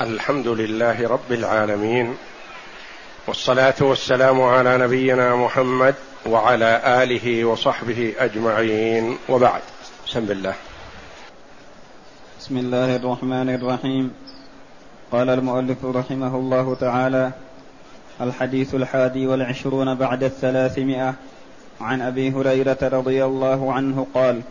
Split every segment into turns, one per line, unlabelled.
الحمد لله رب العالمين والصلاة والسلام على نبينا محمد وعلى آله وصحبه أجمعين وبعد. بسم الله.
بسم الله الرحمن الرحيم. قال المؤلف رحمه الله تعالى الحديث الحادي والعشرون بعد الثلاثمائة عن أبي هريرة رضي الله عنه قال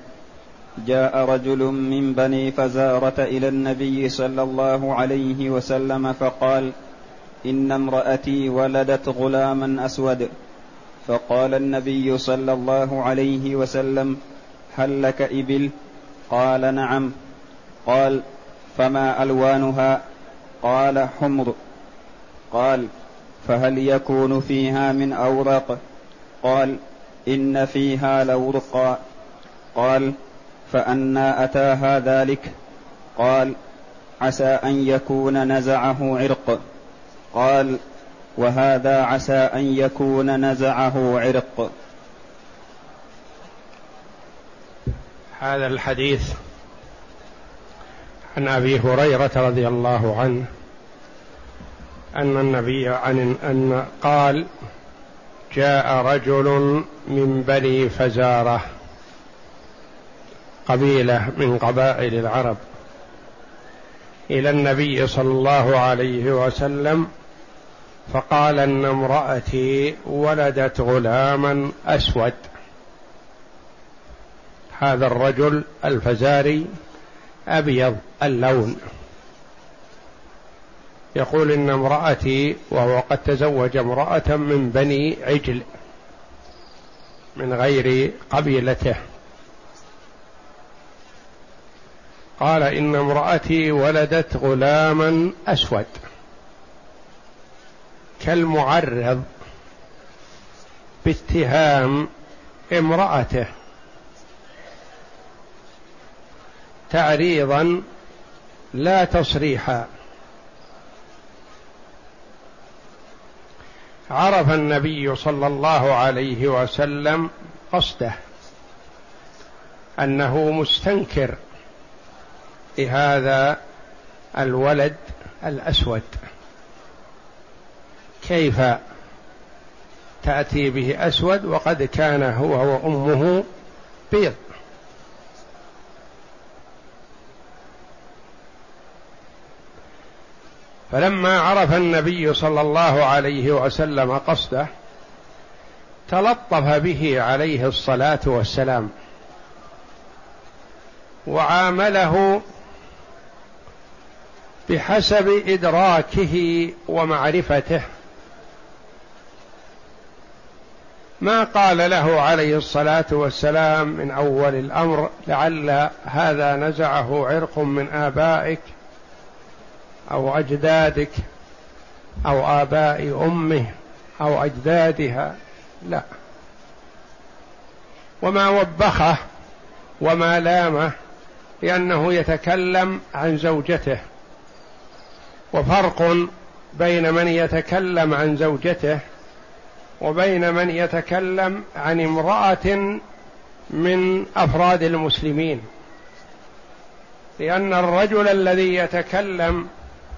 جاء رجل من بني فزارة إلى النبي صلى الله عليه وسلم فقال إن امرأتي ولدت غلاما أسود. فقال النبي صلى الله عليه وسلم هل لك إبل؟ قال نعم. قال فما ألوانها؟ قال حمر. قال فهل يكون فيها من أورق قال إن فيها لورقا. قال فأنى أتاها ذلك. قال عسى أن يكون نزعه عرق. قال وهذا عسى أن يكون نزعه عرق.
هذا الحديث عن أبي هريرة رضي الله عنه أن النبي عن أن قال جاء رجل من بني فزارة. قبيلة من قبائل العرب إلى النبي صلى الله عليه وسلم فقال إن امرأتي ولدت غلاما أسود. هذا الرجل الفزاري أبيض اللون. يقول إن امرأتي وهو قد تزوج امرأة من بني عجل من غير قبيلته. قال إن امرأتي ولدت غلاما أسود كالمعرض باتهام امرأته تعريضا لا تصريحا. عرف النبي صلى الله عليه وسلم قصده أنه مستنكر. لهذا الولد الأسود. كيف تأتي به أسود وقد كان هو وأمه بيض؟ فلما عرف النبي صلى الله عليه وسلم قصده تلطف به عليه الصلاة والسلام وعامله بحسب إدراكه ومعرفته. ما قال له عليه الصلاة والسلام من أول الأمر لعل هذا نزعه عرق من آبائك أو أجدادك أو آباء أمه أو أجدادها. لا. وما وبخه وما لامه لأنه يتكلم عن زوجته. وفرق بين من يتكلم عن زوجته وبين من يتكلم عن امرأة من أفراد المسلمين. لأن الرجل الذي يتكلم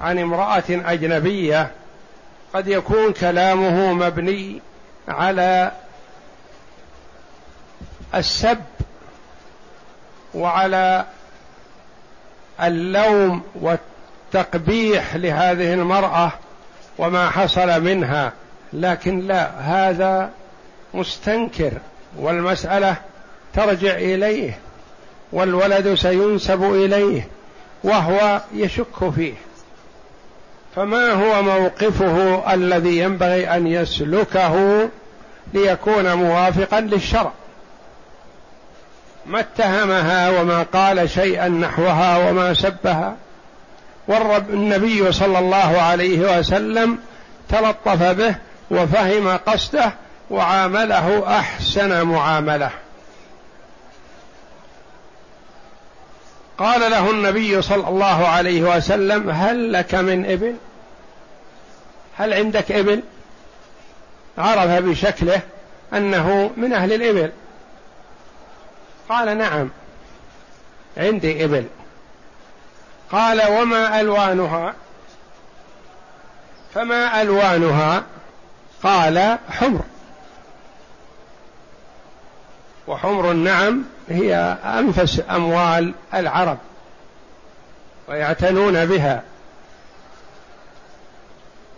عن امرأة أجنبية قد يكون كلامه مبني على السب وعلى اللوم والتقبيح لهذه المرأة وما حصل منها. لكن لا هذا مستنكر والمسألة ترجع إليه والولد سينسب إليه وهو يشك فيه. فما هو موقفه الذي ينبغي أن يسلكه ليكون موافقا للشرع؟ ما اتهمها وما قال شيئا نحوها وما سبها؟ والرب النبي صلى الله عليه وسلم تلطف به وفهم قصده وعامله أحسن معاملة. قال له النبي صلى الله عليه وسلم هل لك من إبل؟ هل عندك إبل؟ عرف بشكله أنه من أهل الإبل. قال نعم عندي إبل. قال وما ألوانها؟ فما ألوانها؟ قال حمر. وحمر النعم هي أنفس أموال العرب ويعتنون بها.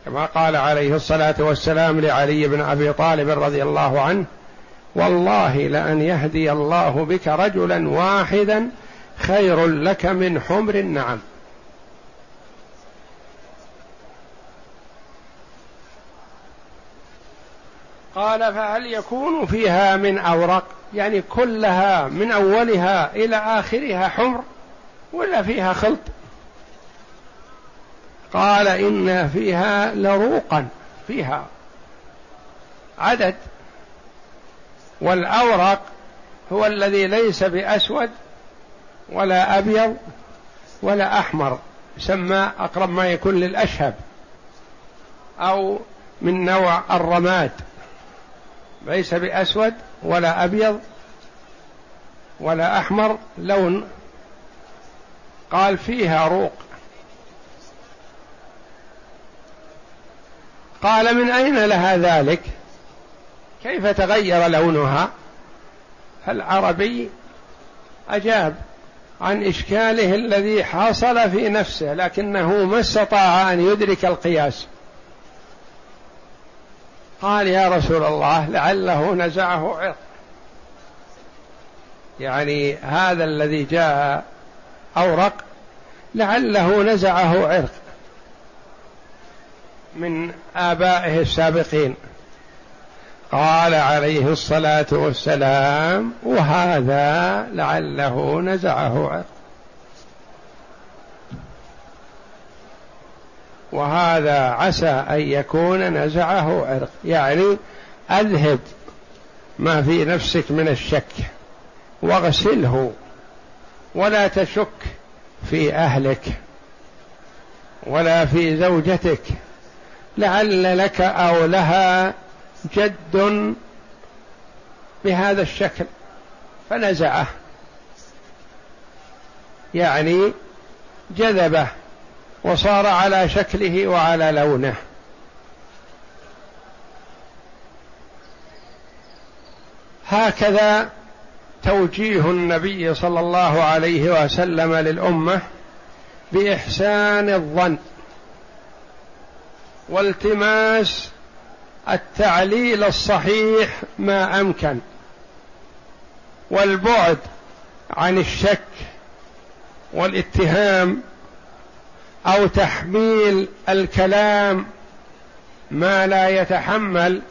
كما قال عليه الصلاة والسلام لعلي بن أبي طالب رضي الله عنه والله لأن يهدي الله بك رجلا واحدا خير لك من حمر النعم. قال فهل يكون فيها من أورق؟ يعني كلها من أولها إلى آخرها حمر ولا فيها خلط؟ قال إن فيها لروقا فيها عدد. والأورق هو الذي ليس بأسود ولا أبيض ولا أحمر يسمى أقرب ما يكون للأشهب أو من نوع الرماد ليس بأسود ولا أبيض ولا أحمر لون قال فيها روق. قال من أين لها ذلك؟ كيف تغير لونها؟ فالعربي أجاب عن إشكاله الذي حصل في نفسه لكنه ما استطاع أن يدرك القياس. قال يا رسول الله لعله نزعه عرق. يعني هذا الذي جاء أورق لعله نزعه عرق من آبائه السابقين. قال عليه الصلاة والسلام وهذا لعله نزعه. وهذا عسى أن يكون نزعه عرق. يعني أذهب ما في نفسك من الشك واغسله ولا تشك في أهلك ولا في زوجتك لعل لك أو لها جد بهذا الشكل فنزعه. يعني جذبه وصار على شكله وعلى لونه. هكذا توجيه النبي صلى الله عليه وسلم للأمة بإحسان الظن والتماس التعليل الصحيح ما أمكن والبعد عن الشك والاتهام أو تحميل الكلام ما لا يتحمل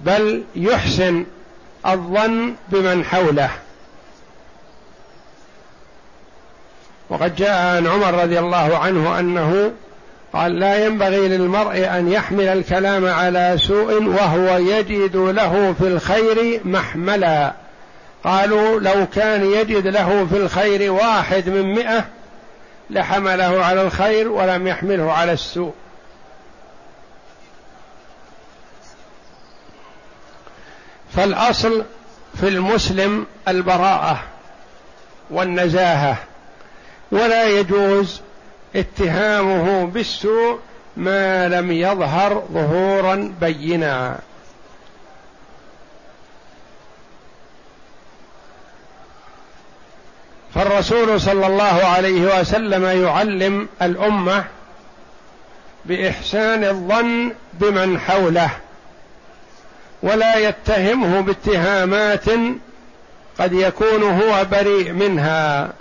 بل يحسن الظن بمن حوله. وقد جاء عن عمر رضي الله عنه أنه قال لا ينبغي للمرء أن يحمل الكلام على سوء وهو يجد له في الخير محملا. قالوا لو كان يجد له في الخير واحد من مئة لحمله على الخير ولم يحمله على السوء. فالأصل في المسلم البراءة والنزاهة. ولا يجوز اتهامه بالسوء ما لم يظهر ظهورا بينا. فالرسول صلى الله عليه وسلم يعلم الأمة بإحسان الظن بمن حوله ولا يتهمه باتهامات قد يكون هو بريء منها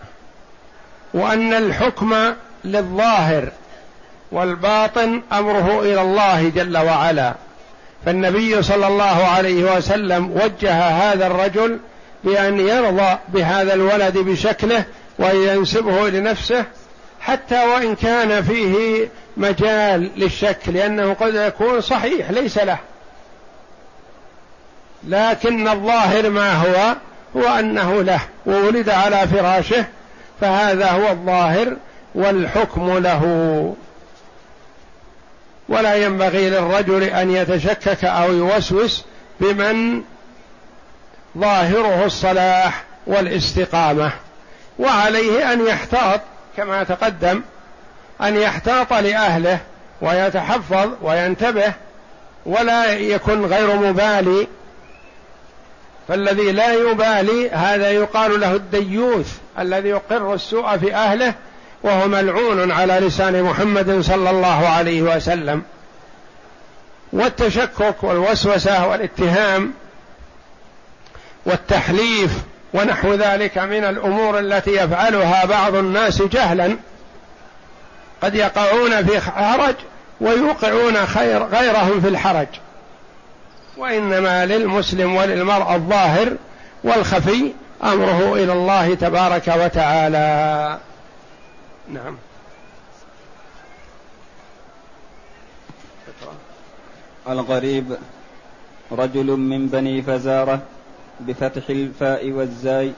وأن الحكم للظاهر والباطن أمره إلى الله جل وعلا. فالنبي صلى الله عليه وسلم وجه هذا الرجل بأن يرضى بهذا الولد بشكله وينسبه لنفسه حتى وإن كان فيه مجال للشك لأنه قد يكون صحيح ليس له. لكن الظاهر ما هو؟ هو أنه له وولد على فراشه فهذا هو الظاهر والحكم له. ولا ينبغي للرجل أن يتشكك أو يوسوس بمن ظاهره الصلاح والاستقامة. وعليه أن يحتاط كما تقدم أن يحتاط لأهله ويتحفظ وينتبه ولا يكن غير مبالي. فالذي لا يبالي هذا يقال له الديوث الذي يقر السوء في أهله وهو ملعون على لسان محمد صلى الله عليه وسلم. والتشكك والوسوسة والاتهام والتحليف ونحو ذلك من الأمور التي يفعلها بعض الناس جهلا قد يقعون في حرج ويوقعون خير غيرهم في الحرج. وإنما للمسلم وللمرء الظاهر والخفي أمره إلى الله تبارك وتعالى. نعم.
الغريب رجل من بني فزارة بفتح الفاء والزاي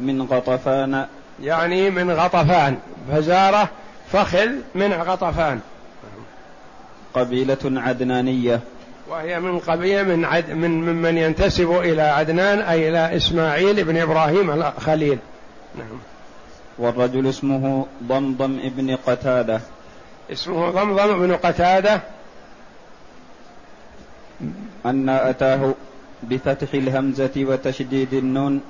من غطفان.
يعني من غطفان. فزارة فخذ من غطفان.
قبيلة عدنانية.
وهي من قبيلة من عد من ممن ينتسب إلى عدنان أي إلى إسماعيل بن إبراهيم الخليل. نعم.
والرجل اسمه ضمضم ابن قتادة.
اسمه ضمضم بن قتادة.
أن أتاه بفتح الهمزة وتشديد النون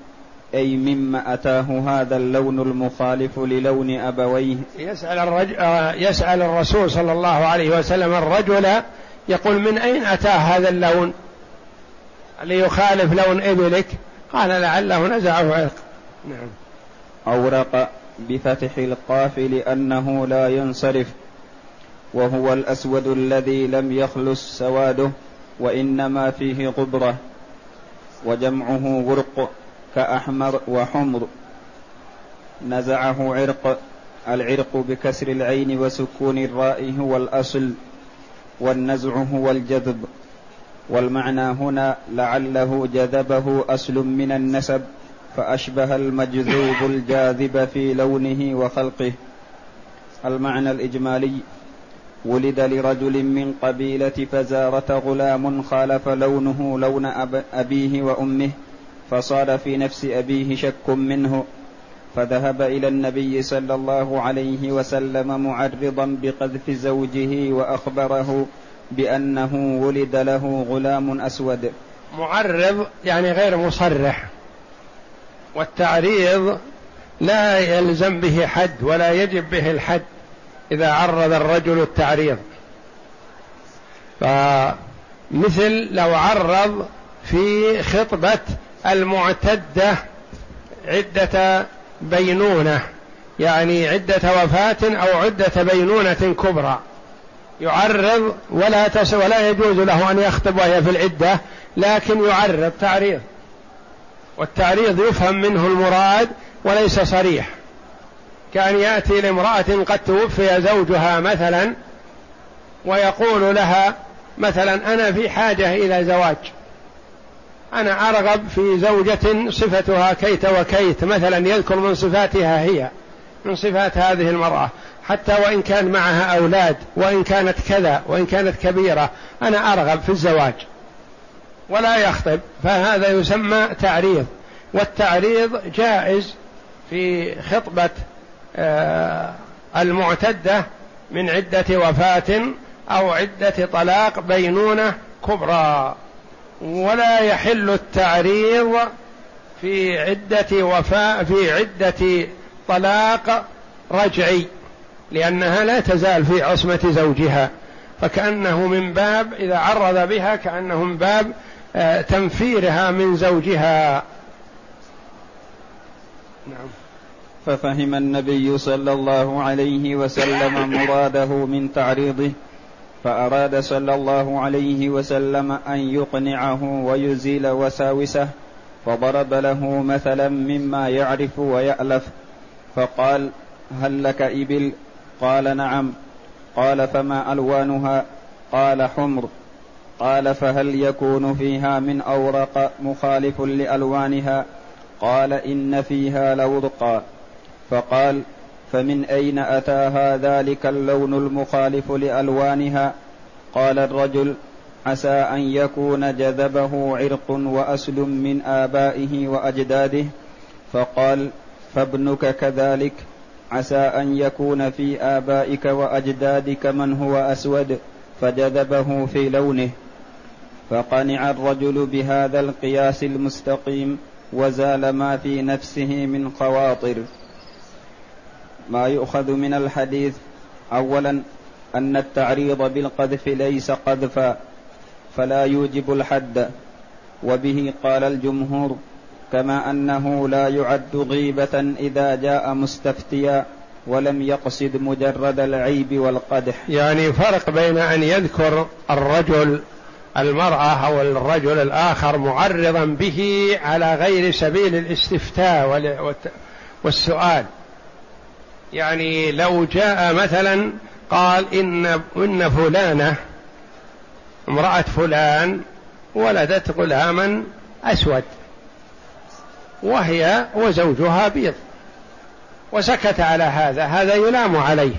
أي مما أتاه هذا اللون المخالف للون أبويه.
يسأل, الرجل آه، يسأل الرسول صلى الله عليه وسلم الرجل يقول من أين أتاه هذا اللون؟ ليخالف لون إبلك؟ قال لعله نزعه عرق. نعم.
أورق بفتح القاف لأنه لا ينصرف وهو الأسود الذي لم يخلص سواده وإنما فيه غبرة وجمعه ورق كأحمر وحمر. نزعه عرق العرق بكسر العين وسكون الراء هو الأصل والنزع هو الجذب. والمعنى هنا لعله جذبه أصل من النسب. فأشبه المجذوب الجاذب في لونه وخلقه. المعنى الإجمالي ولد لرجل من قبيلة فزارة غلام خالف لونه لون أبيه وأمه فصار في نفس أبيه شك منه فذهب إلى النبي صلى الله عليه وسلم معرضا بقذف زوجه وأخبره بأنه ولد له غلام أسود.
معرض يعني غير مصرح. والتعريض لا يلزم به حد ولا يجب به الحد إذا عرض الرجل التعريض. فمثل لو عرض في خطبة المعتدة عدة بينونة يعني عدة وفاة أو عدة بينونة كبرى يعرض ولا تس ولا يجوز له أن يخطب وهي في العدة لكن يعرض تعريض. والتعريض يفهم منه المراد وليس صريح. كأن يأتي لامرأة قد توفي زوجها مثلا ويقول لها مثلا أنا في حاجة إلى زواج. أنا أرغب في زوجة صفتها كيت وكيت مثلا يذكر من صفاتها هي من صفات هذه المرأة. حتى وإن كان معها أولاد وإن كانت كذا وإن كانت كبيرة أنا أرغب في الزواج. ولا يخطب فهذا يسمى تعريض. والتعريض جائز في خطبة آه، المعتدة من عدة وفاة أو عدة طلاق بينونة كبرى. ولا يحل التعريض في عدة وفاء في عدة طلاق رجعي لأنها لا تزال في عصمة زوجها. فكأنه من باب إذا عرض بها كأنه من باب تنفيرها من زوجها.
نعم. ففهم النبي صلى الله عليه وسلم مراده من تعريضه فأراد صلى الله عليه وسلم أن يقنعه ويزيل وساوسه فضرب له مثلا مما يعرف ويألف. فقال هل لك إبل؟ قال نعم. قال فما ألوانها؟ قال حمر. قال فهل يكون فيها من أورق مخالف لألوانها؟ قال إن فيها لورقا فقال فمن أين أتاها ذلك اللون المخالف لألوانها؟ قال الرجل عسى أن يكون جذبه عرق وأسل من آبائه وأجداده. فقال فابنك كذلك عسى أن يكون في آبائك وأجدادك من هو أسود فجذبه في لونه. فقنع الرجل بهذا القياس المستقيم وزال ما في نفسه من خواطر. ما يؤخذ من الحديث اولا أن التعريض بالقذف ليس قذفا فلا يوجب الحد. وبه قال الجمهور كما أنه لا يعد غيبة إذا جاء مستفتيا ولم يقصد مجرد العيب والقدح.
يعني فرق بين أن يذكر الرجل المرأة أو الرجل الآخر معرضا به على غير سبيل الاستفتاء والسؤال. يعني لو جاء مثلا قال ان إن فلانة امرأة فلان ولدت غلاما أسود وهي وزوجها بيض وسكت على هذا هذا يلام عليه.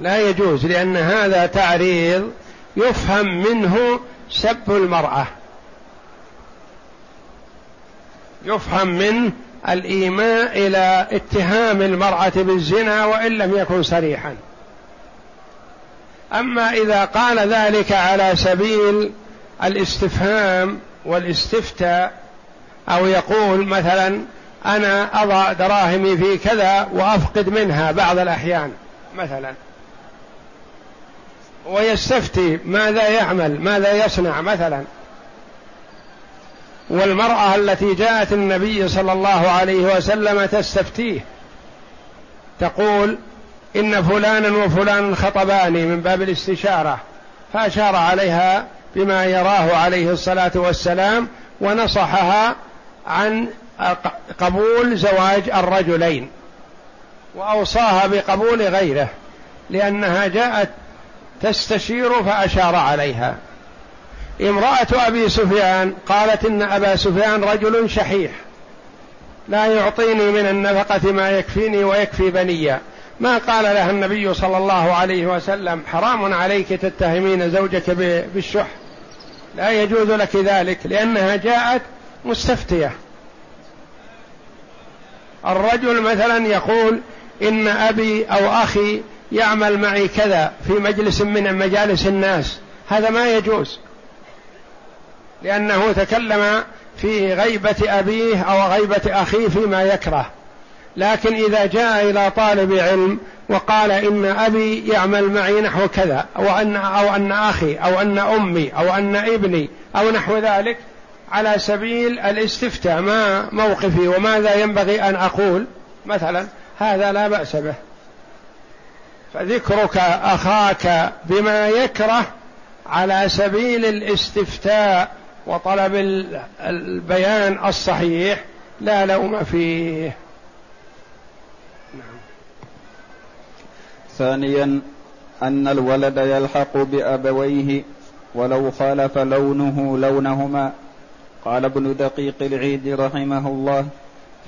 لا يجوز لأن هذا تعريض يفهم منه سب المرأة. يفهم منه الإيماء إلى اتهام المرأة بالزنا وإن لم يكن صريحا. أما إذا قال ذلك على سبيل الاستفهام والاستفتاء أو يقول مثلا أنا أضع دراهمي في كذا وأفقد منها بعض الأحيان مثلا. ويستفتي ماذا يعمل ماذا يصنع مثلا. والمرأة التي جاءت النبي صلى الله عليه وسلم تستفتيه. تقول إن فلانا وفلانا خطباني من باب الاستشارة فأشار عليها بما يراه عليه الصلاة والسلام ونصحها عن قبول زواج الرجلين. وأوصاها بقبول غيره لأنها جاءت تستشير فأشار عليها. امرأة أبي سفيان قالت إن أبا سفيان رجل شحيح. لا يعطيني من النفقة ما يكفيني ويكفي بني ما قال لها النبي صلى الله عليه وسلم حرام عليك تتهمين زوجك بالشح. لا يجوز لك ذلك لأنها جاءت مستفتية. الرجل مثلا يقول إن أبي أو أخي يعمل معي كذا في مجلس من مجالس الناس. هذا ما يجوز. لأنه تكلم في غيبة أبيه أو غيبة أخيه فيما يكره. لكن إذا جاء إلى طالب علم وقال إن أبي يعمل معي نحو كذا أو ان أو أن أخي أو أن أمي أو أن ابني أو نحو ذلك على سبيل الاستفتاء ما موقفي وماذا ينبغي أن أقول؟ مثلا هذا لا بأس به. فذكرك أخاك بما يكره على سبيل الاستفتاء وطلب البيان الصحيح لا لوم فيه
نعم. ثانيا أن الولد يلحق بأبويه ولو خالف لونه لونهما قال ابن دقيق العيد رحمه الله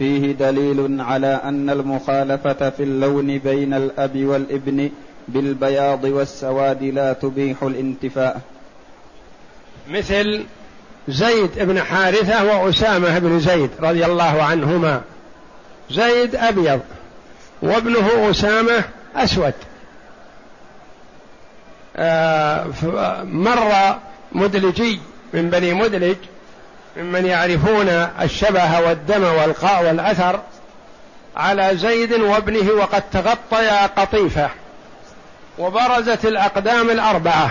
فيه دليل على أن المخالفة في اللون بين الأب والابن بالبياض والسواد لا تبيح الانتفاء.
مثل زيد بن حارثة وأسامة بن زيد رضي الله عنهما. زيد أبيض وابنه أسامة أسود. آه مر مدلجي من بني مدلج ممن يعرفون الشبه والدم والقاء والأثر على زيد وابنه وقد تغطيا قطيفة وبرزت الأقدام الأربعة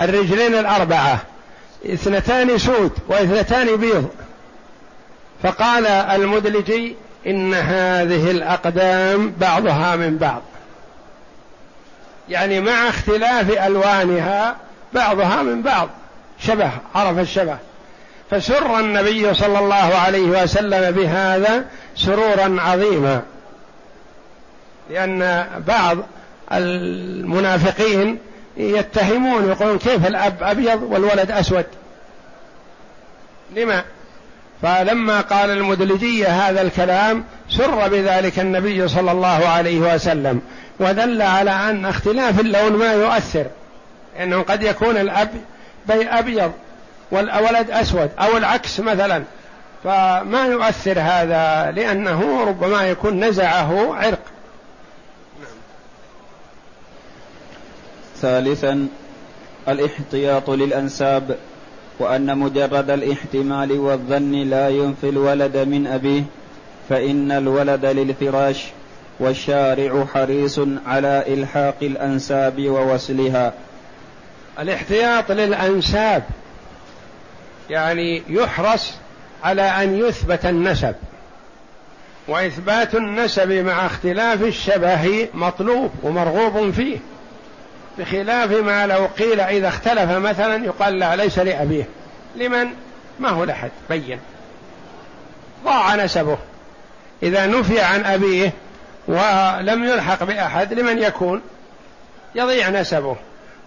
الرجلين الأربعة اثنتان سود واثنتان بيض. فقال المدلجي إن هذه الأقدام بعضها من بعض. يعني مع اختلاف ألوانها بعضها من بعض. شبه عرف الشبه. فسر النبي صلى الله عليه وسلم بهذا سرورا عظيما. لأن بعض المنافقين يتهمون يقولون كيف الأب أبيض والولد أسود؟ لما؟ فلما قال المدلجية هذا الكلام سر بذلك النبي صلى الله عليه وسلم ودل على أن اختلاف اللون ما يؤثر إنه قد يكون الأب بي أبيض والولد أسود أو العكس مثلا. فما يؤثر هذا؟ لأنه ربما يكون نزعه عرق.
ثالثا الاحتياط للأنساب وأن مجرد الاحتمال والظن لا ينفي الولد من أبيه فإن الولد للفراش والشارع حريص على إلحاق الأنساب ووصلها.
الاحتياط للأنساب يعني يحرص على أن يثبت النسب. وإثبات النسب مع اختلاف الشبه مطلوب ومرغوب فيه. بخلاف ما لو قيل إذا اختلف مثلا يقال لا ليس لأبيه. لمن؟ ما هو لأحد. بين. ضاع نسبه. إذا نفي عن أبيه ولم يلحق بأحد لمن يكون؟ يضيع نسبه.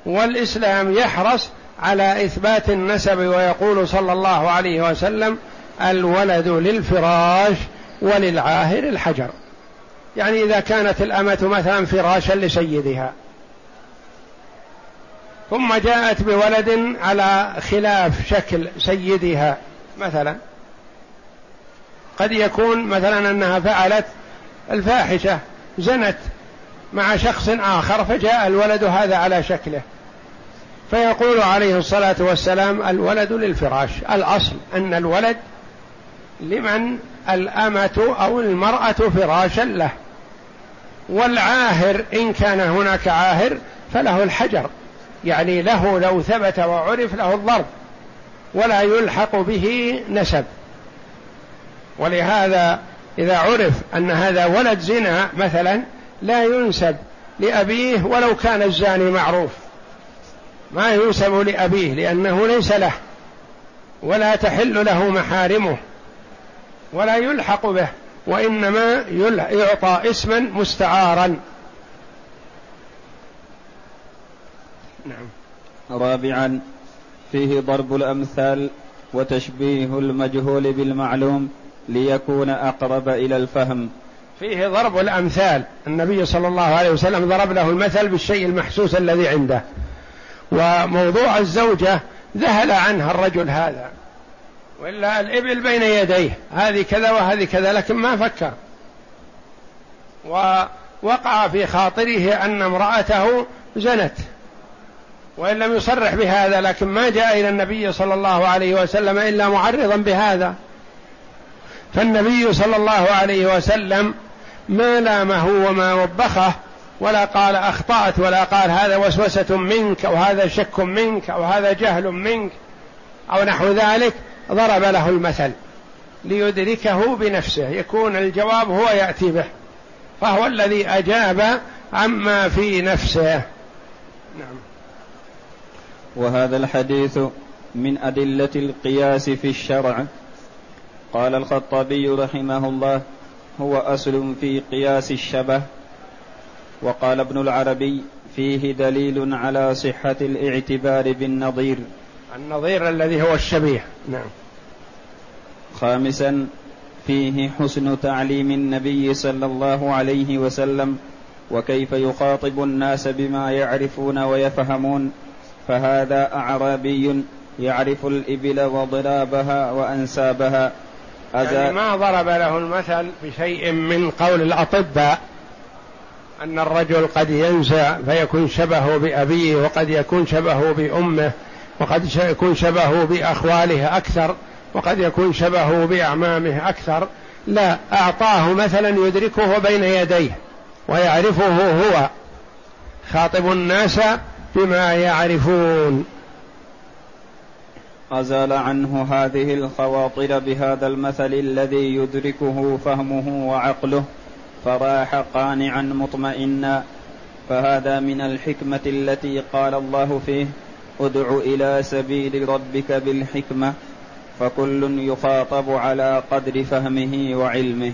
والإسلام يحرص على إثبات النسب ويقول صلى الله عليه وسلم الولد للفراش وللعاهر الحجر. يعني إذا كانت الأمة مثلا فراشا لسيدها. ثم جاءت بولد على خلاف شكل سيدها مثلا. قد يكون مثلا أنها فعلت الفاحشة زنت مع شخص آخر فجاء الولد هذا على شكله. فيقول عليه الصلاة والسلام الولد للفراش. الأصل أن الولد لمن الأمة أو المرأة فراشا له. والعاهر إن كان هناك عاهر فله الحجر. يعني له لو ثبت وعرف له الضرب. ولا يلحق به نسب. ولهذا إذا عرف أن هذا ولد زنا مثلا لا ينسب لأبيه ولو كان الزاني معروف. ما ينسب لأبيه لأنه ليس له ولا تحل له محارمه ولا يلحق به وإنما يعطى اسما مستعارا.
نعم. رابعا فيه ضرب الأمثال وتشبيه المجهول بالمعلوم ليكون أقرب إلى الفهم.
فيه ضرب الأمثال النبي صلى الله عليه وسلم ضرب له المثل بالشيء المحسوس الذي عنده. وموضوع الزوجة ذهل عنها الرجل هذا. وإلا الإبل بين يديه هذه كذا وهذه كذا لكن ما فكر. ووقع في خاطره أن امرأته زنت. وإن لم يصرح بهذا لكن ما جاء إلى النبي صلى الله عليه وسلم إلا معرضا بهذا. فالنبي صلى الله عليه وسلم ما لامه وما وبخه ولا قال أخطأت ولا قال هذا وسوسة منك أو هذا شك منك أو هذا جهل منك أو نحو ذلك ضرب له المثل ليدركه بنفسه. يكون الجواب هو يأتي به فهو الذي أجاب عما في نفسه. نعم.
وهذا الحديث من أدلة القياس في الشرع. قال الخطابي رحمه الله هو أصل في قياس الشبه. وقال ابن العربي فيه دليل على صحة الاعتبار بالنظير.
النظير الذي هو الشبيه. نعم.
خامسا فيه حسن تعليم النبي صلى الله عليه وسلم وكيف يخاطب الناس بما يعرفون ويفهمون فهذا أعرابي يعرف الإبل وضرابها وأنسابها.
يعني ما ضرب له المثل بشيء من قول الأطباء أن الرجل قد ينسى فيكون شبهه بأبيه وقد يكون شبهه بأمه وقد يكون شبهه بأخواله أكثر وقد يكون شبهه بأعمامه أكثر. لا أعطاه مثلا يدركه بين يديه ويعرفه هو. خاطب الناس بما يعرفون.
أزال عنه هذه الخواطر بهذا المثل الذي يدركه فهمه وعقله. فراح قانعا مطمئنا. فهذا من الحكمة التي قال الله فيه ادع إلى سبيل ربك بالحكمة. فكل يخاطب على قدر فهمه وعلمه.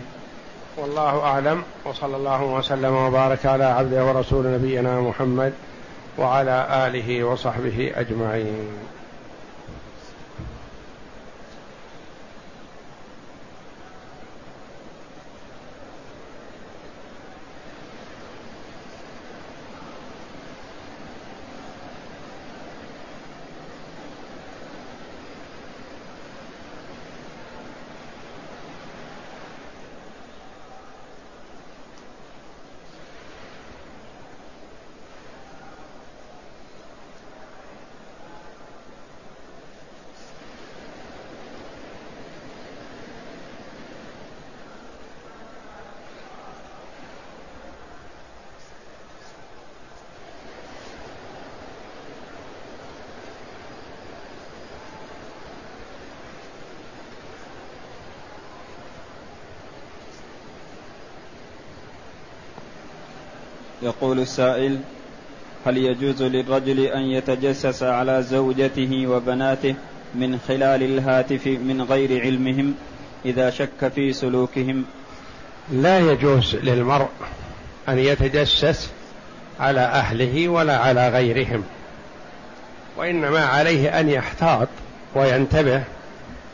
والله أعلم. وصلى الله وسلم وبارك على عبده ورسول نبينا محمد وعلى آله وصحبه أجمعين.
يقول السائل هل يجوز للرجل أن يتجسس على زوجته وبناته من خلال الهاتف من غير علمهم إذا شك في سلوكهم؟
لا يجوز للمرء أن يتجسس على أهله ولا على غيرهم وإنما عليه أن يحتاط وينتبه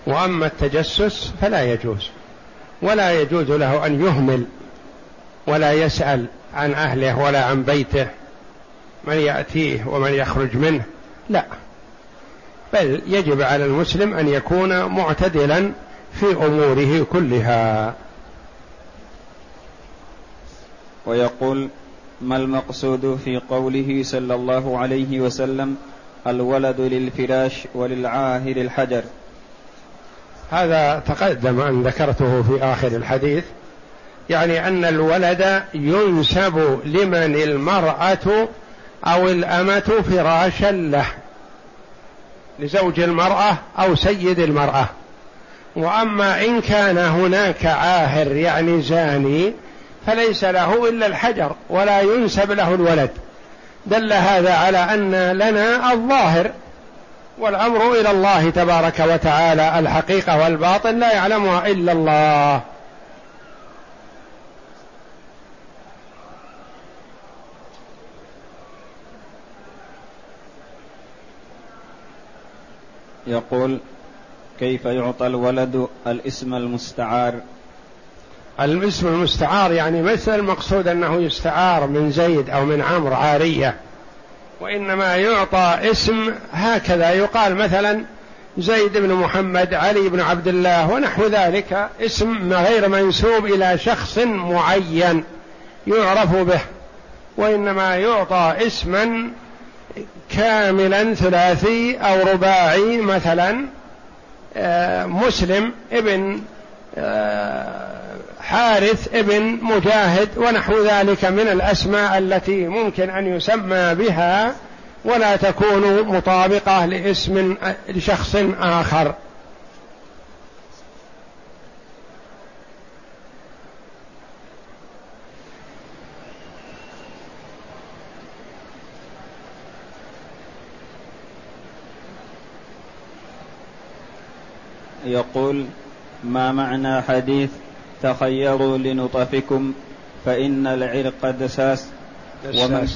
وأما التجسس فلا يجوز ولا يجوز له أن يهمل ولا يسأل عن أهله ولا عن بيته من يأتيه ومن يخرج منه. لا. بل يجب على المسلم أن يكون معتدلا في أموره كلها.
ويقول ما المقصود في قوله صلى الله عليه وسلم الولد للفراش وللعاهر الحجر
هذا تقدم أن ذكرته في آخر الحديث. يعني أن الولد ينسب لمن المرأة أو الأمة فراشا له لزوج المرأة أو سيد المرأة. وأما إن كان هناك عاهر يعني زاني فليس له إلا الحجر ولا ينسب له الولد. دل هذا على أن لنا الظاهر والأمر إلى الله تبارك وتعالى الحقيقة والباطن لا يعلمها إلا الله.
يقول كيف يعطى الولد الاسم المستعار؟
الاسم المستعار يعني مثل المقصود أنه يستعار من زيد أو من عمرو عارية وإنما يعطى اسم هكذا. يقال مثلا زيد بن محمد علي بن عبد الله ونحو ذلك اسم غير منسوب إلى شخص معين يعرف به وإنما يعطى اسما كاملا ثلاثي أو رباعي مثلا آه، مسلم ابن آه، حارث ابن مجاهد ونحو ذلك من الأسماء التي ممكن أن يسمى بها ولا تكون مطابقة لاسم لشخص آخر.
يقول ما معنى حديث تخيروا لنطفكم فإن العرق دساس ومن,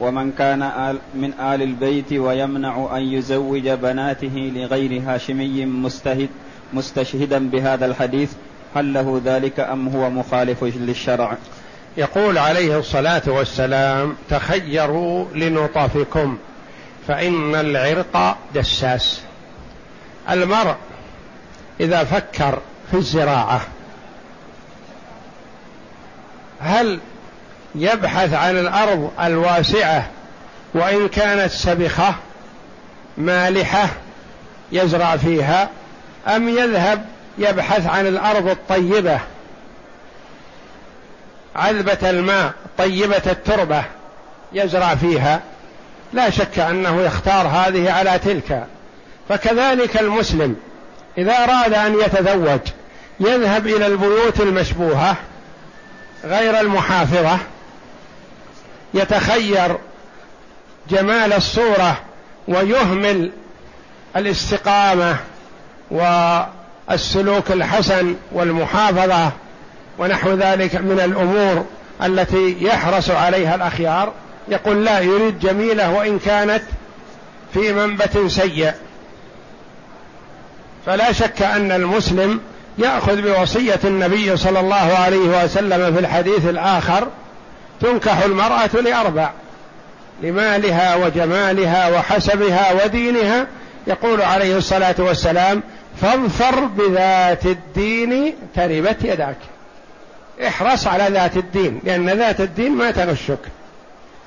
ومن كان آل من آل البيت ويمنع أن يزوج بناته لغير هاشمي مستهد مستشهدا بهذا الحديث هل له ذلك أم هو مخالف للشرع؟
يقول عليه الصلاة والسلام تخيروا لنطفكم فإن العرق دساس. المرء إذا فكر في الزراعة هل يبحث عن الأرض الواسعة وإن كانت سبخة مالحة يزرع فيها أم يذهب يبحث عن الأرض الطيبة عذبة الماء طيبة التربة يزرع فيها؟ لا شك أنه يختار هذه على تلك. فكذلك المسلم إذا أراد أن يتزوج يذهب إلى البيوت المشبوهة غير المحافظة يتخير جمال الصورة ويهمل الاستقامة والسلوك الحسن والمحافظة ونحو ذلك من الأمور التي يحرص عليها الأخيار. يقول لا يريد جميلة وإن كانت في منبت سيء. فلا شك أن المسلم يأخذ بوصية النبي صلى الله عليه وسلم في الحديث الآخر تنكح المرأة لأربع لمالها وجمالها وحسبها ودينها يقول عليه الصلاة والسلام فاظفر بذات الدين تربت يداك. احرص على ذات الدين لأن ذات الدين ما تغشك.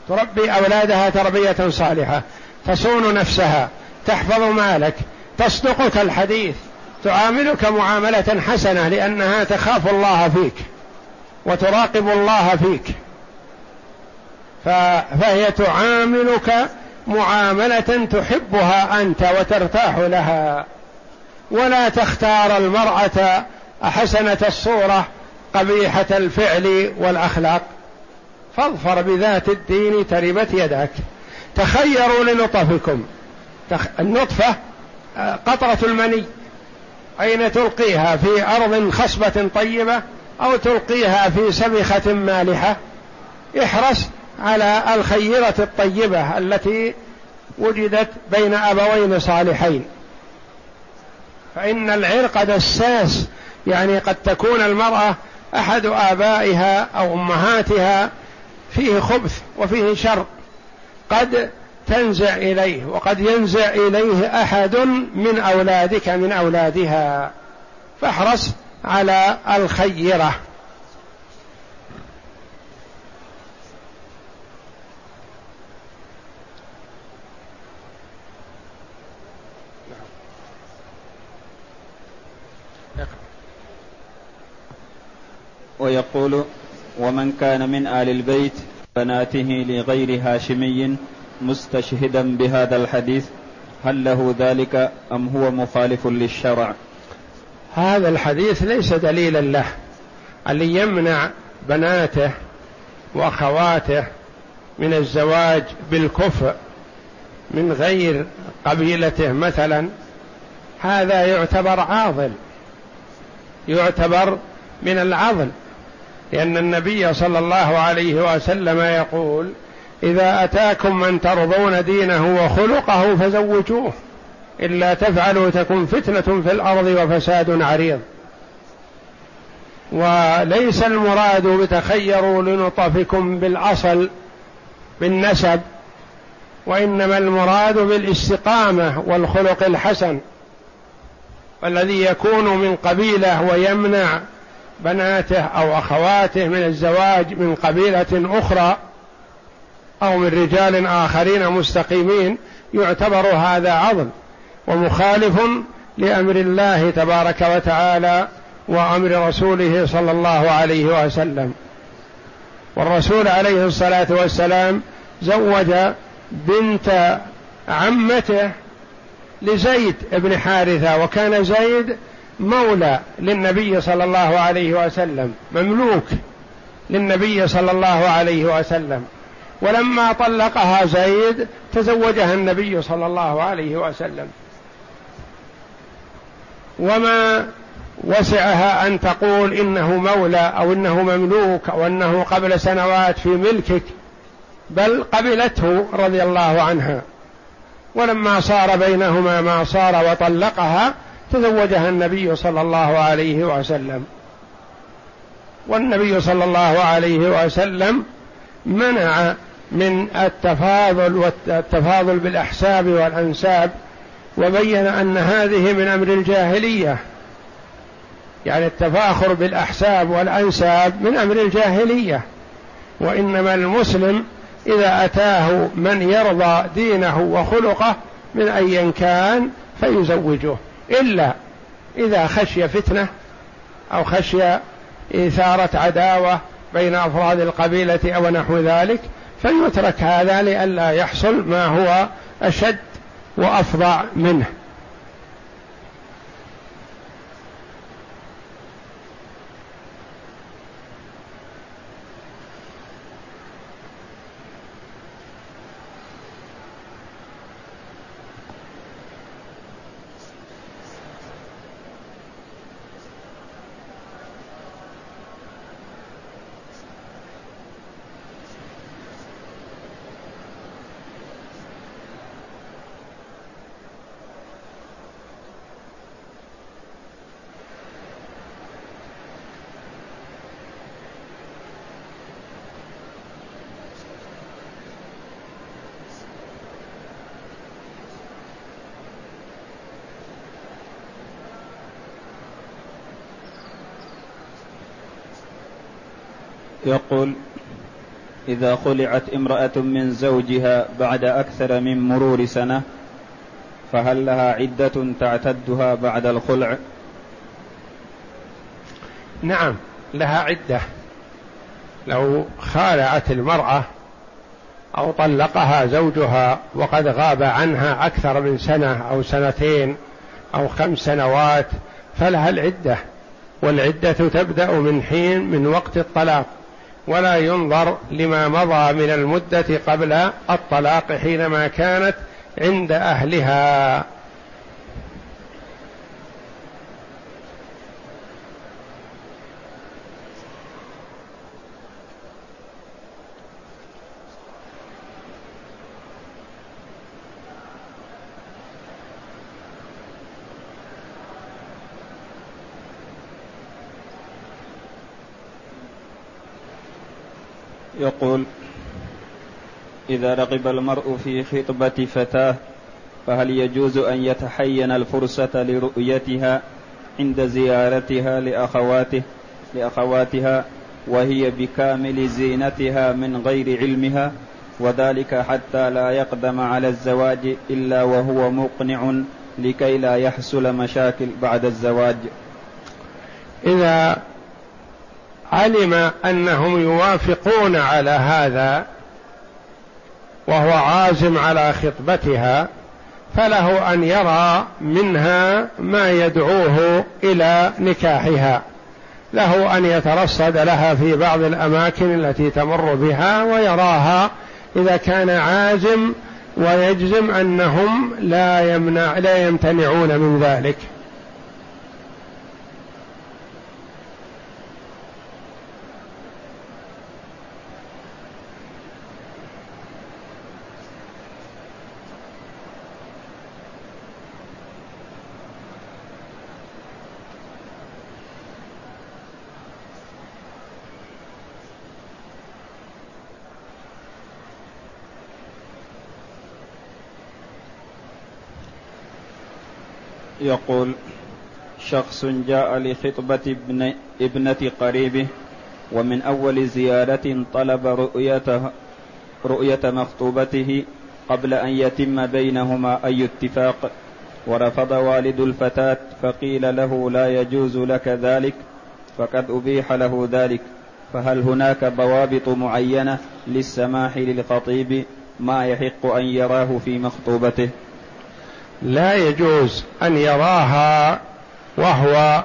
تربي أولادها تربية صالحة تصون نفسها تحفظ مالك تصدقك الحديث تعاملك معاملة حسنة لأنها تخاف الله فيك وتراقب الله فيك. فهي تعاملك معاملة تحبها أنت وترتاح لها. ولا تختار المرأة حسنه الصورة قبيحة الفعل والأخلاق. فاظفر بذات الدين تربت يدك تخيروا لنطفكم. النطفة قطرة المني. أين تلقيها؟ في أرض خصبة طيبة أو تلقيها في سبخة مالحة؟ احرص على الخيرة الطيبة التي وجدت بين أبوين صالحين. فإن العرق دساس يعني قد تكون المرأة أحد آبائها أو أمهاتها فيه خبث وفيه شر. قد تنزع إليه وقد ينزع إليه أحد من أولادك من أولادها. فاحرص على الخيرة.
ويقول ومن كان من آل البيت بناته لغير هاشمي مستشهدا بهذا الحديث هل له ذلك أم هو مخالف للشرع؟
هذا الحديث ليس دليلا له اللي يمنع بناته وأخواته من الزواج بالكفء من غير قبيلته مثلا هذا يعتبر عاضل يعتبر من العضل لأن النبي صلى الله عليه وسلم يقول إذا أتاكم من ترضون دينه وخلقه فزوجوه. إلا تفعلوا تكن فتنة في الأرض وفساد عريض. وليس المراد بتخيروا لنطفكم بالأصل بالنسب وإنما المراد بالاستقامة والخلق الحسن والذي يكون من قبيلة ويمنع بناته أو أخواته من الزواج من قبيلة أخرى. أو من رجال آخرين مستقيمين يعتبر هذا عضل ومخالف لأمر الله تبارك وتعالى وأمر رسوله صلى الله عليه وسلم. والرسول عليه الصلاة والسلام زوج بنت عمته لزيد بن حارثة وكان زيد مولى للنبي صلى الله عليه وسلم مملوك للنبي صلى الله عليه وسلم. ولما طلقها زيد تزوجها النبي صلى الله عليه وسلم. وما وسعها أن تقول إنه مولى أو إنه مملوك أو إنه قبل سنوات في ملكك بل قبلته رضي الله عنها. ولما صار بينهما ما صار وطلقها تزوجها النبي صلى الله عليه وسلم. والنبي صلى الله عليه وسلم منع من التفاضل والتفاضل بالأحساب والأنساب وبين أن هذه من أمر الجاهلية. يعني التفاخر بالأحساب والأنساب من أمر الجاهلية. وإنما المسلم إذا أتاه من يرضى دينه وخلقه من ايا كان فيزوجه. إلا إذا خشي فتنة أو خشي إثارة عداوة بين أفراد القبيلة أو نحو ذلك فليترك هذا لئلا يحصل ما هو أشد وأفظع منه.
يقول إذا خلعت امرأة من زوجها بعد أكثر من مرور سنة فهل لها عدة تعتدها بعد الخلع؟
نعم لها عدة. لو خالعت المرأة أو طلقها زوجها وقد غاب عنها أكثر من سنة أو سنتين أو خمس سنوات فلها العدة. والعدة تبدأ من حين من وقت الطلاق. ولا ينظر لما مضى من المدة قبل الطلاق حينما كانت عند أهلها.
يقول إذا رغب المرء في خطبة فتاة فهل يجوز أن يتحين الفرصة لرؤيتها عند زيارتها لأخواته لأخواتها وهي بكامل زينتها من غير علمها؟ وذلك حتى لا يقدم على الزواج إلا وهو مقنع لكي لا يحصل مشاكل بعد الزواج.
إذا علم أنهم يوافقون على هذا وهو عازم على خطبتها فله أن يرى منها ما يدعوه إلى نكاحها. له أن يترصد لها في بعض الأماكن التي تمر بها ويراها إذا كان عازم ويجزم أنهم لا يمنع لا يمتنعون من ذلك.
يقول شخص جاء لخطبة ابن ابنة قريبه ومن أول زيارة طلب رؤيته رؤية مخطوبته قبل أن يتم بينهما أي اتفاق ورفض والد الفتاة فقيل له لا يجوز لك ذلك فقد أبيح له ذلك فهل هناك ضوابط معينة للسماح للخطيب ما يحق أن يراه في مخطوبته؟
لا يجوز أن يراها وهو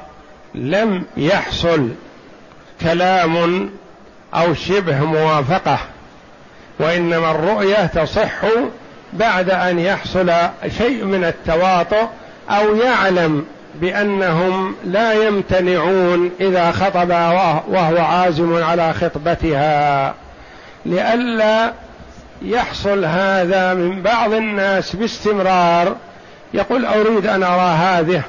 لم يحصل كلام أو شبه موافقة وإنما الرؤية تصح بعد أن يحصل شيء من التواطؤ أو يعلم بأنهم لا يمتنعون إذا خطب وهو عازم على خطبتها. لئلا يحصل هذا من بعض الناس باستمرار يقول أريد أن أرى هذه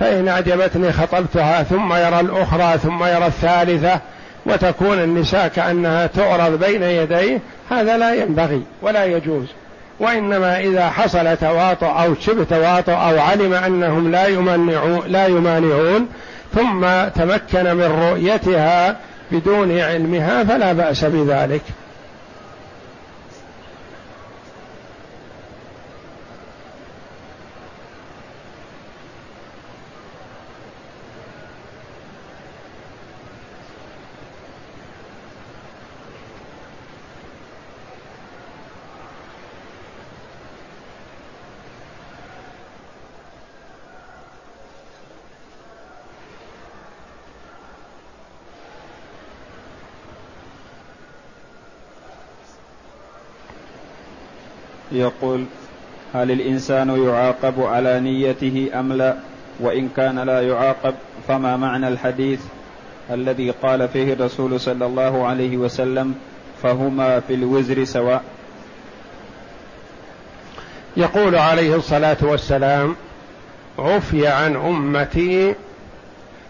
فإن أعجبتني خطبتها ثم يرى الأخرى ثم يرى الثالثة وتكون النساء كأنها تعرض بين يديه هذا لا ينبغي ولا يجوز. وإنما إذا حصل تواطؤ أو شبه تواطؤ أو علم أنهم لا يمنعون لا يمانعون ثم تمكن من رؤيتها بدون علمها فلا بأس بذلك.
يقول هل الإنسان يعاقب على نيته أم لا؟ وإن كان لا يعاقب فما معنى الحديث الذي قال فيه الرسول صلى الله عليه وسلم فهما في الوزر سواء؟
يقول عليه الصلاة والسلام عفي عن أمتي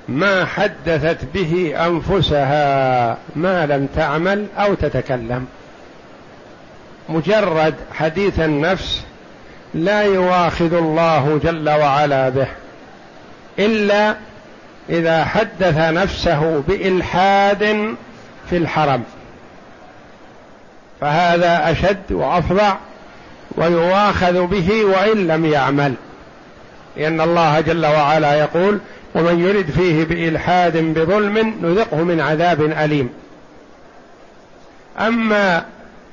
ما حدثت به أنفسها ما لم تعمل أو تتكلم. مجرد حديث النفس لا يواخذ الله جل وعلا به إلا إذا حدث نفسه بإلحاد في الحرم. فهذا أشد وأفظع ويواخذ به وإن لم يعمل. لأن الله جل وعلا يقول ومن يرد فيه بإلحاد بظلم نذقه من عذاب أليم. أما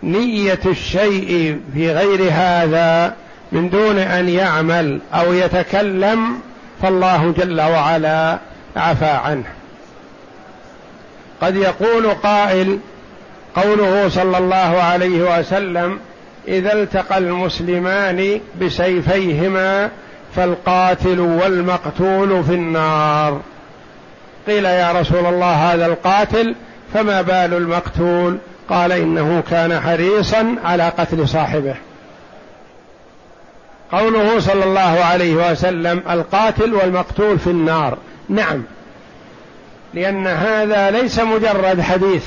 نية الشيء في غير هذا من دون أن يعمل أو يتكلم فالله جل وعلا عفى عنه. قد يقول قائل قوله صلى الله عليه وسلم إذا التقى المسلمان بسيفيهما فالقاتل والمقتول في النار. قيل يا رسول الله هذا القاتل فما بال المقتول؟ قال إنه كان حريصا على قتل صاحبه. قوله صلى الله عليه وسلم القاتل والمقتول في النار. نعم. لأن هذا ليس مجرد حديث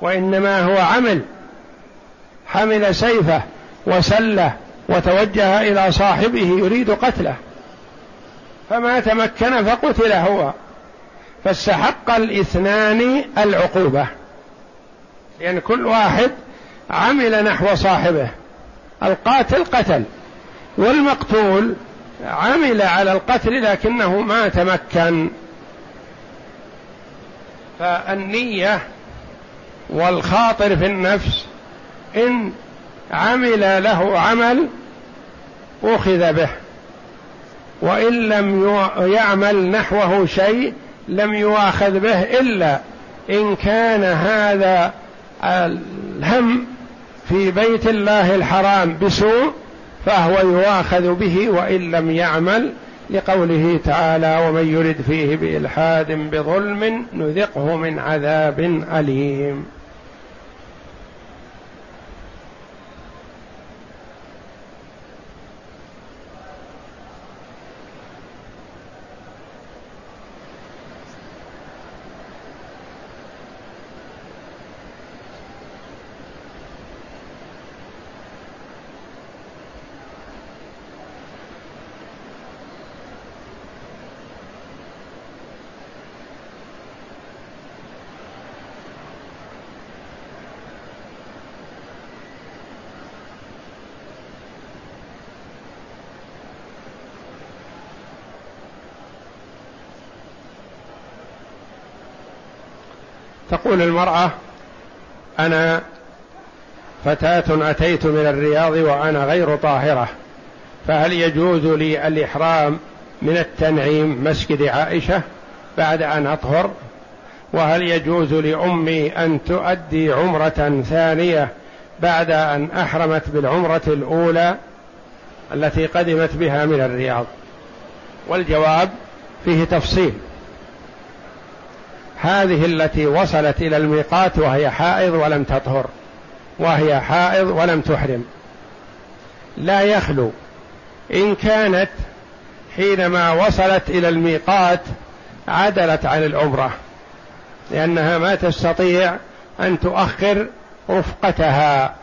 وإنما هو عمل. حمل سيفه وسله وتوجه إلى صاحبه يريد قتله. فما تمكن فقتل هو. فاستحق الاثنان العقوبة. لأن كل واحد عمل نحو صاحبه. القاتل قتل. والمقتول عمل على القتل لكنه ما تمكن. فالنية والخاطر في النفس إن عمل له عمل أخذ به. وإن لم يعمل نحوه شيء لم يؤاخذ به إلا إن كان هذا الهم في بيت الله الحرام بسوء فهو يؤاخذ به وإن لم يعمل لقوله تعالى ومن يرد فيه بإلحاد بظلم نذقه من عذاب أليم. تقول المرأة أنا فتاة أتيت من الرياض وأنا غير طاهرة فهل يجوز لي الإحرام من التنعيم مسجد عائشة بعد أن أطهر؟ وهل يجوز لأمي أن تؤدي عمرة ثانية بعد أن أحرمت بالعمرة الأولى التي قدمت بها من الرياض؟ والجواب فيه تفصيل. هذه التي وصلت إلى الميقات وهي حائض ولم تطهر وهي حائض ولم تحرم. لا يخلو. إن كانت حينما وصلت إلى الميقات عدلت عن العمرة لأنها ما تستطيع أن تؤخر رفقتها.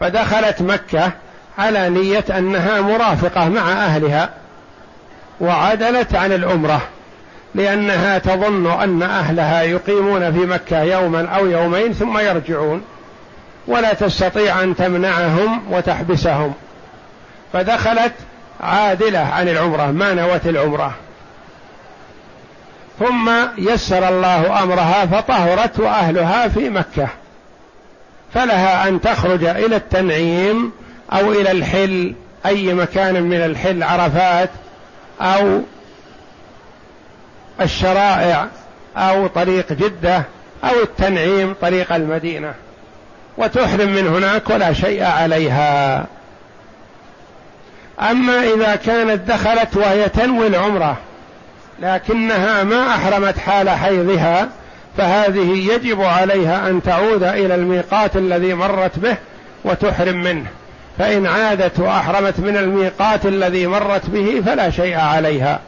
فدخلت مكة على نية أنها مرافقة مع أهلها وعدلت عن العمرة. لأنها تظن أن أهلها يقيمون في مكة يوما أو يومين ثم يرجعون. ولا تستطيع أن تمنعهم وتحبسهم. فدخلت عادلة عن العمرة ما نوت العمرة. ثم يسر الله أمرها فطهرت وأهلها في مكة. فلها أن تخرج إلى التنعيم أو إلى الحل أي مكان من الحل عرفات أو الشرائع أو طريق جدة أو التنعيم طريق المدينة وتحرم من هناك ولا شيء عليها. أما إذا كانت دخلت وهي تنوي العمرة لكنها ما أحرمت حال حيضها فهذه يجب عليها أن تعود إلى الميقات الذي مرت به وتحرم منه. فإن عادت وأحرمت من الميقات الذي مرت به فلا شيء عليها.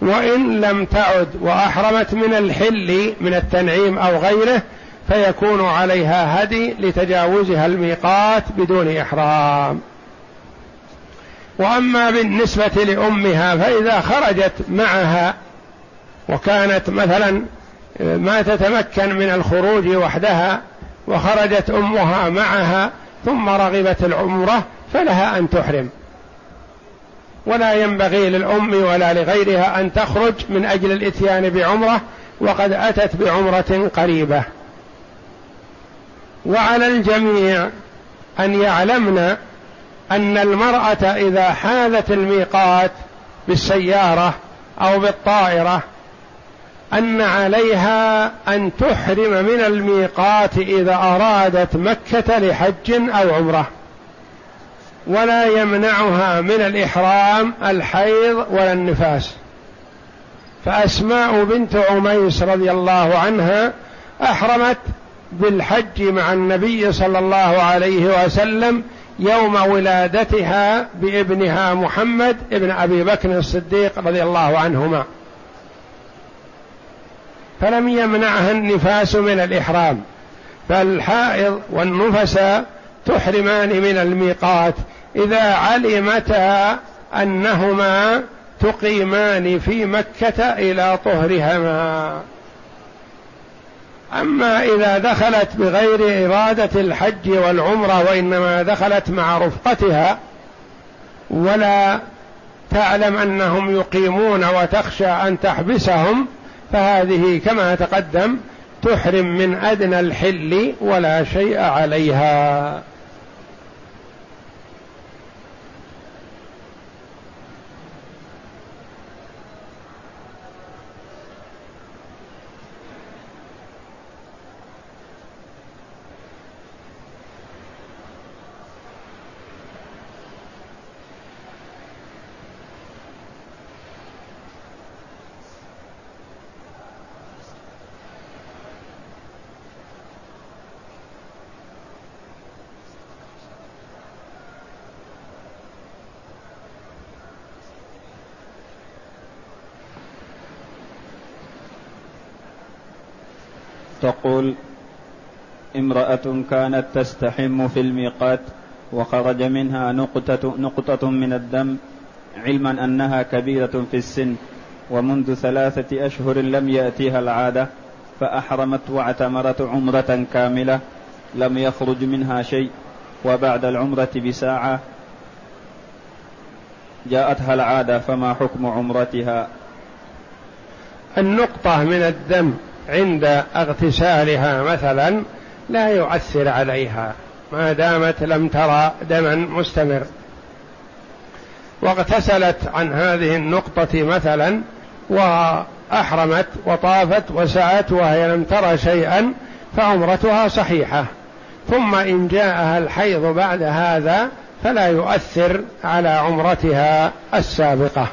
وإن لم تعد وأحرمت من الحل من التنعيم أو غيره فيكون عليها هدي لتجاوزها الميقات بدون إحرام. وأما بالنسبة لأمها فإذا خرجت معها وكانت مثلا ما تتمكن من الخروج وحدها وخرجت أمها معها ثم رغبت العمرة فلها أن تحرم. ولا ينبغي للأم ولا لغيرها أن تخرج من أجل الإتيان بعمرة وقد أتت بعمرة قريبة. وعلى الجميع أن يعلمن أن المرأة إذا حاذت الميقات بالسيارة أو بالطائرة أن عليها أن تحرم من الميقات إذا أرادت مكة لحج أو عمرة. ولا يمنعها من الإحرام الحيض ولا النفاس. فأسماء بنت عميس رضي الله عنها أحرمت بالحج مع النبي صلى الله عليه وسلم يوم ولادتها بابنها محمد ابن أبي بكر الصديق رضي الله عنهما. فلم يمنعها النفاس من الإحرام فالحائض والنفس تحرمان من الميقات إذا علمتا أنهما تقيمان في مكة إلى طهرهما. أما إذا دخلت بغير إرادة الحج والعمرة وإنما دخلت مع رفقتها ولا تعلم أنهم يقيمون وتخشى أن تحبسهم فهذه كما تقدم تحرم من أدنى الحل ولا شيء عليها.
تقول امرأة كانت تستحم في الميقات وخرج منها نقطة, نقطة من الدم علما أنها كبيرة في السن ومنذ ثلاثة أشهر لم يأتيها العادة فأحرمت واعتمرت عمرة كاملة لم يخرج منها شيء وبعد العمرة بساعة جاءتها العادة فما حكم عمرتها؟
النقطة من الدم عند اغتسالها مثلا لا يؤثر عليها ما دامت لم ترى دما مستمر. واغتسلت عن هذه النقطة مثلا وأحرمت وطافت وسعت وهي لم ترى شيئا فعمرتها صحيحة. ثم إن جاءها الحيض بعد هذا فلا يؤثر على عمرتها السابقة.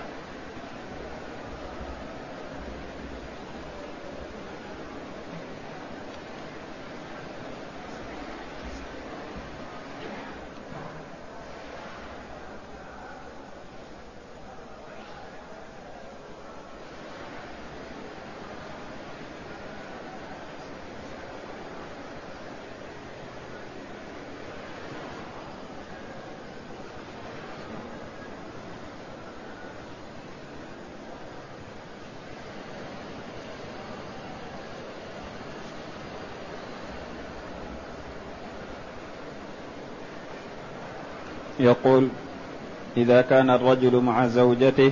يقول إذا كان الرجل مع زوجته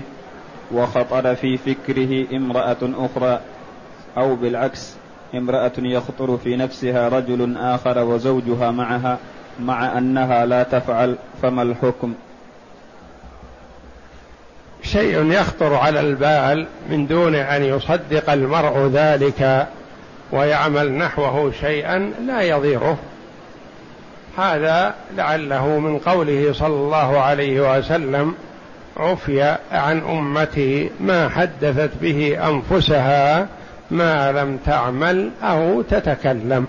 وخطر في فكره امرأة أخرى أو بالعكس امرأة يخطر في نفسها رجل آخر وزوجها معها مع أنها لا تفعل فما الحكم؟
شيء يخطر على البال من دون أن يصدق المرء ذلك ويعمل نحوه شيئا لا يضيره. هذا لعله من قوله صلى الله عليه وسلم عفي عن أمتي ما حدثت به أنفسها ما لم تعمل أو تتكلم.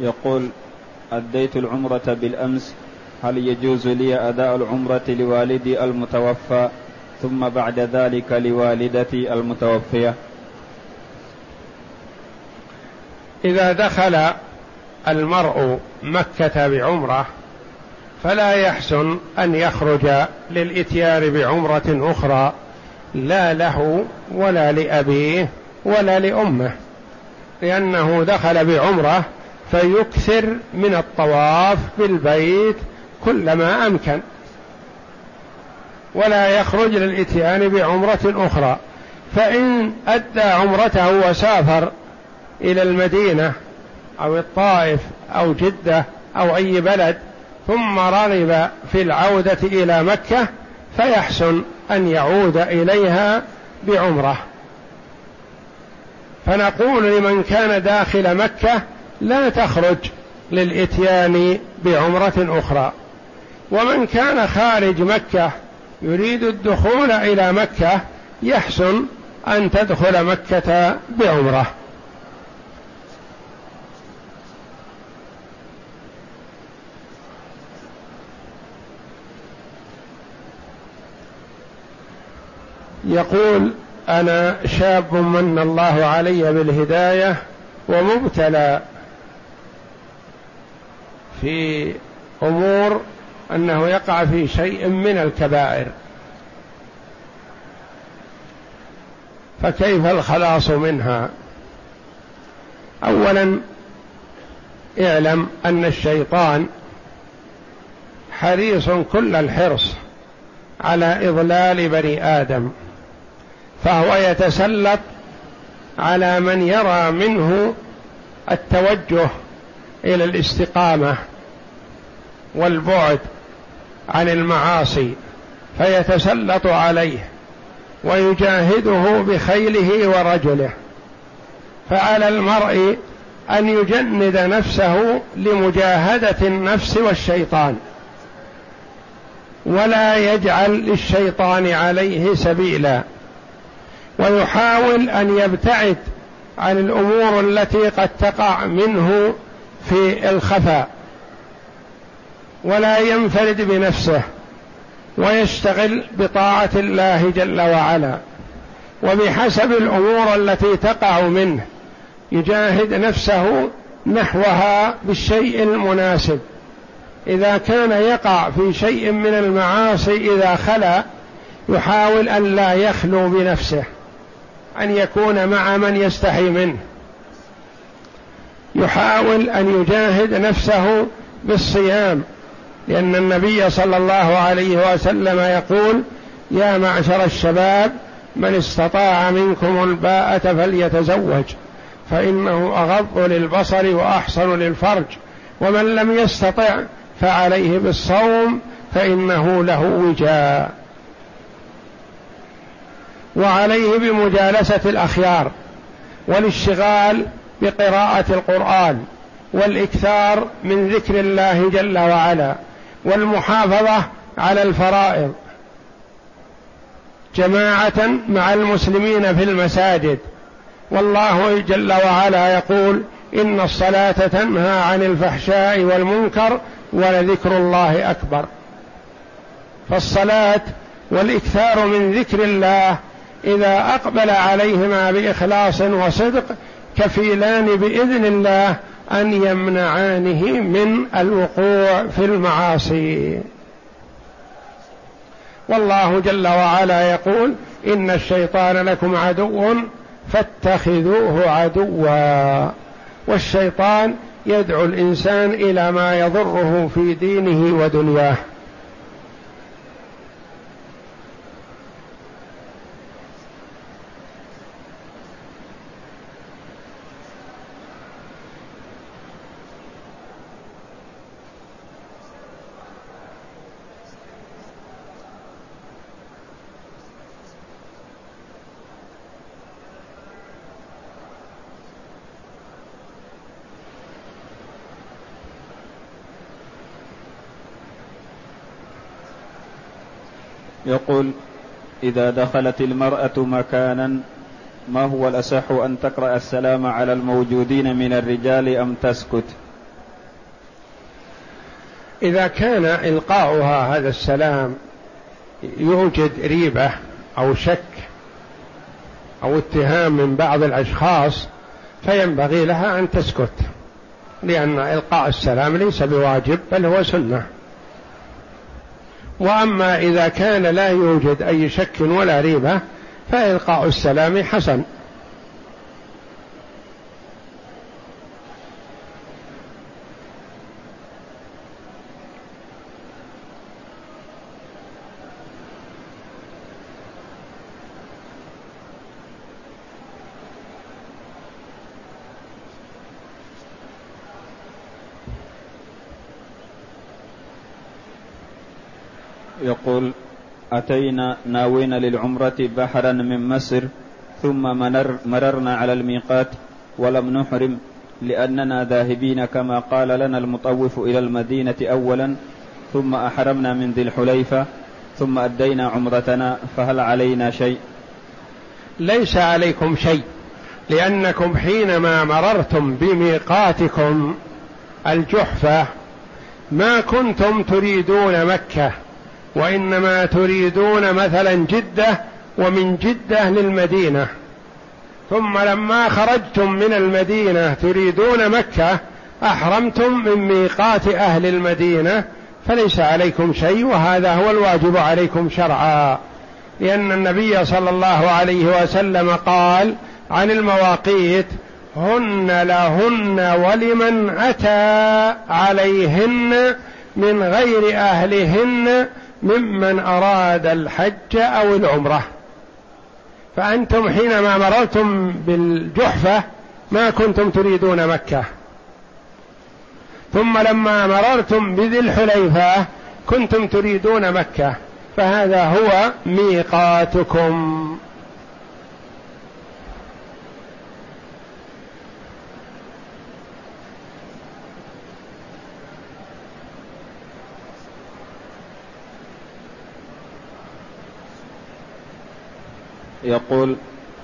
يقول أديت العمرة بالأمس هل يجوز لي أداء العمرة لوالدي المتوفى ثم بعد ذلك لوالدتي المتوفية؟
إذا دخل المرء مكة بعمرة فلا يحسن أن يخرج للاتيان بعمرة أخرى لا له ولا لأبيه ولا لأمه لأنه دخل بعمرة فيكثر من الطواف بالبيت كلما أمكن. ولا يخرج للإتيان بعمرة أخرى. فإن أدى عمرته وسافر إلى المدينة أو الطائف أو جدة أو أي بلد ثم رغب في العودة إلى مكة فيحسن أن يعود إليها بعمرة. فنقول لمن كان داخل مكة لا تخرج للإتيان بعمرة أخرى. ومن كان خارج مكة يريد الدخول إلى مكة يحسن أن تدخل مكة بعمرة. يقول أنا شاب من الله علي بالهداية ومبتلى. في أمور أنه يقع في شيء من الكبائر. فكيف الخلاص منها؟ اولا اعلم أن الشيطان حريص كل الحرص على إضلال بني آدم فهو يتسلط على من يرى منه التوجه إلى الاستقامة والبعد عن المعاصي فيتسلط عليه ويجاهده بخيله ورجله. فعلى المرء أن يجند نفسه لمجاهدة النفس والشيطان ولا يجعل للشيطان عليه سبيلا. ويحاول أن يبتعد عن الأمور التي قد تقع منه في الخفاء ولا ينفرد بنفسه ويشتغل بطاعة الله جل وعلا وبحسب الأمور التي تقع منه يجاهد نفسه نحوها بالشيء المناسب. إذا كان يقع في شيء من المعاصي إذا خلا يحاول أن لا يخلو بنفسه أن يكون مع من يستحي منه. يحاول أن يجاهد نفسه بالصيام لأن النبي صلى الله عليه وسلم يقول يا معشر الشباب من استطاع منكم الباءة فليتزوج فإنه أغض للبصر وأحسن للفرج ومن لم يستطع فعليه بالصوم فإنه له وجاء. وعليه بمجالسة الأخيار والاشتغال بقراءة القرآن والإكثار من ذكر الله جل وعلا والمحافظة على الفرائض جماعة مع المسلمين في المساجد. والله جل وعلا يقول إن الصلاة تنهى عن الفحشاء والمنكر ولذكر الله أكبر. فالصلاة والإكثار من ذكر الله إذا أقبل عليهما بإخلاص وصدق كفيلان بإذن الله أن يمنعانه من الوقوع في المعاصي. والله جل وعلا يقول إن الشيطان لكم عدو فاتخذوه عدوا. والشيطان يدعو الإنسان إلى ما يضره في دينه ودنياه.
يقول إذا دخلت المرأة مكانا ما هو الأصح أن تقرأ السلام على الموجودين من الرجال أم تسكت؟
إذا كان إلقاؤها هذا السلام يوجد ريبة أو شك أو اتهام من بعض الأشخاص فينبغي لها أن تسكت لأن إلقاء السلام ليس بواجب بل هو سنة. وأما إذا كان لا يوجد أي شك ولا ريبة فإلقاء السلام حسن.
يقول أتينا ناوين للعمرة بحرا من مصر ثم منر مررنا على الميقات ولم نحرم لأننا ذاهبين كما قال لنا المطوف إلى المدينة أولا ثم أحرمنا من ذي الحليفة ثم أدينا عمرتنا فهل علينا شيء؟
ليس عليكم شيء لأنكم حينما مررتم بميقاتكم الجحفة ما كنتم تريدون مكة. وإنما تريدون مثلا جدة ومن جدة للمدينة. ثم لما خرجتم من المدينة تريدون مكة أحرمتم من ميقات أهل المدينة فليس عليكم شيء وهذا هو الواجب عليكم شرعا. لأن النبي صلى الله عليه وسلم قال عن المواقيت هن لهن ولمن أتى عليهن من غير أهلهن ممن أراد الحج أو العمرة. فأنتم حينما مررتم بالجحفة ما كنتم تريدون مكة. ثم لما مررتم بذي الحليفة كنتم تريدون مكة. فهذا هو ميقاتكم.
يقول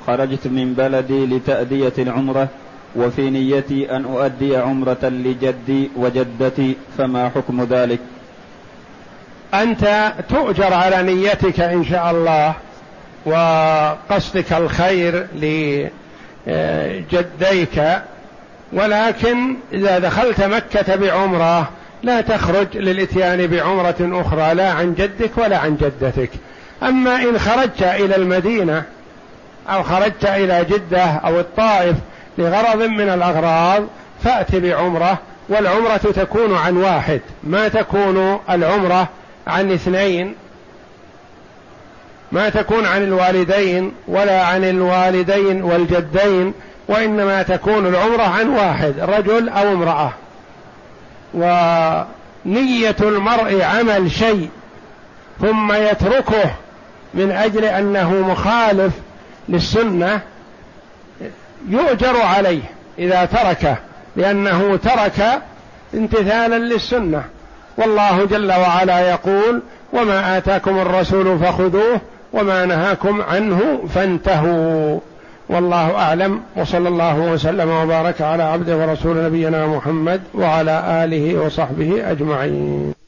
خرجت من بلدي لتأدية العمرة وفي نيتي أن أؤدي عمرة لجدي وجدتي فما حكم ذلك؟
أنت تؤجر على نيتك إن شاء الله وقصدك الخير لجديك ولكن إذا دخلت مكة بعمرة لا تخرج للإتيان بعمرة أخرى لا عن جدك ولا عن جدتك. أما إن خرجت إلى المدينة أو خرجت إلى جدة أو الطائف لغرض من الأغراض فأت بعمرة والعمرة تكون عن واحد. ما تكون العمرة عن اثنين ما تكون عن الوالدين ولا عن الوالدين والجدين وإنما تكون العمرة عن واحد رجل أو امرأة. ونية المرء عمل شيء ثم يتركه من أجل أنه مخالف للسنة يؤجر عليه إذا تركه لأنه ترك امتثالا للسنة. والله جل وعلا يقول وما آتاكم الرسول فخذوه وما نهاكم عنه فانتهوا. والله أعلم وصلى الله وسلم وبارك على عبده ورسول نبينا محمد وعلى آله وصحبه أجمعين.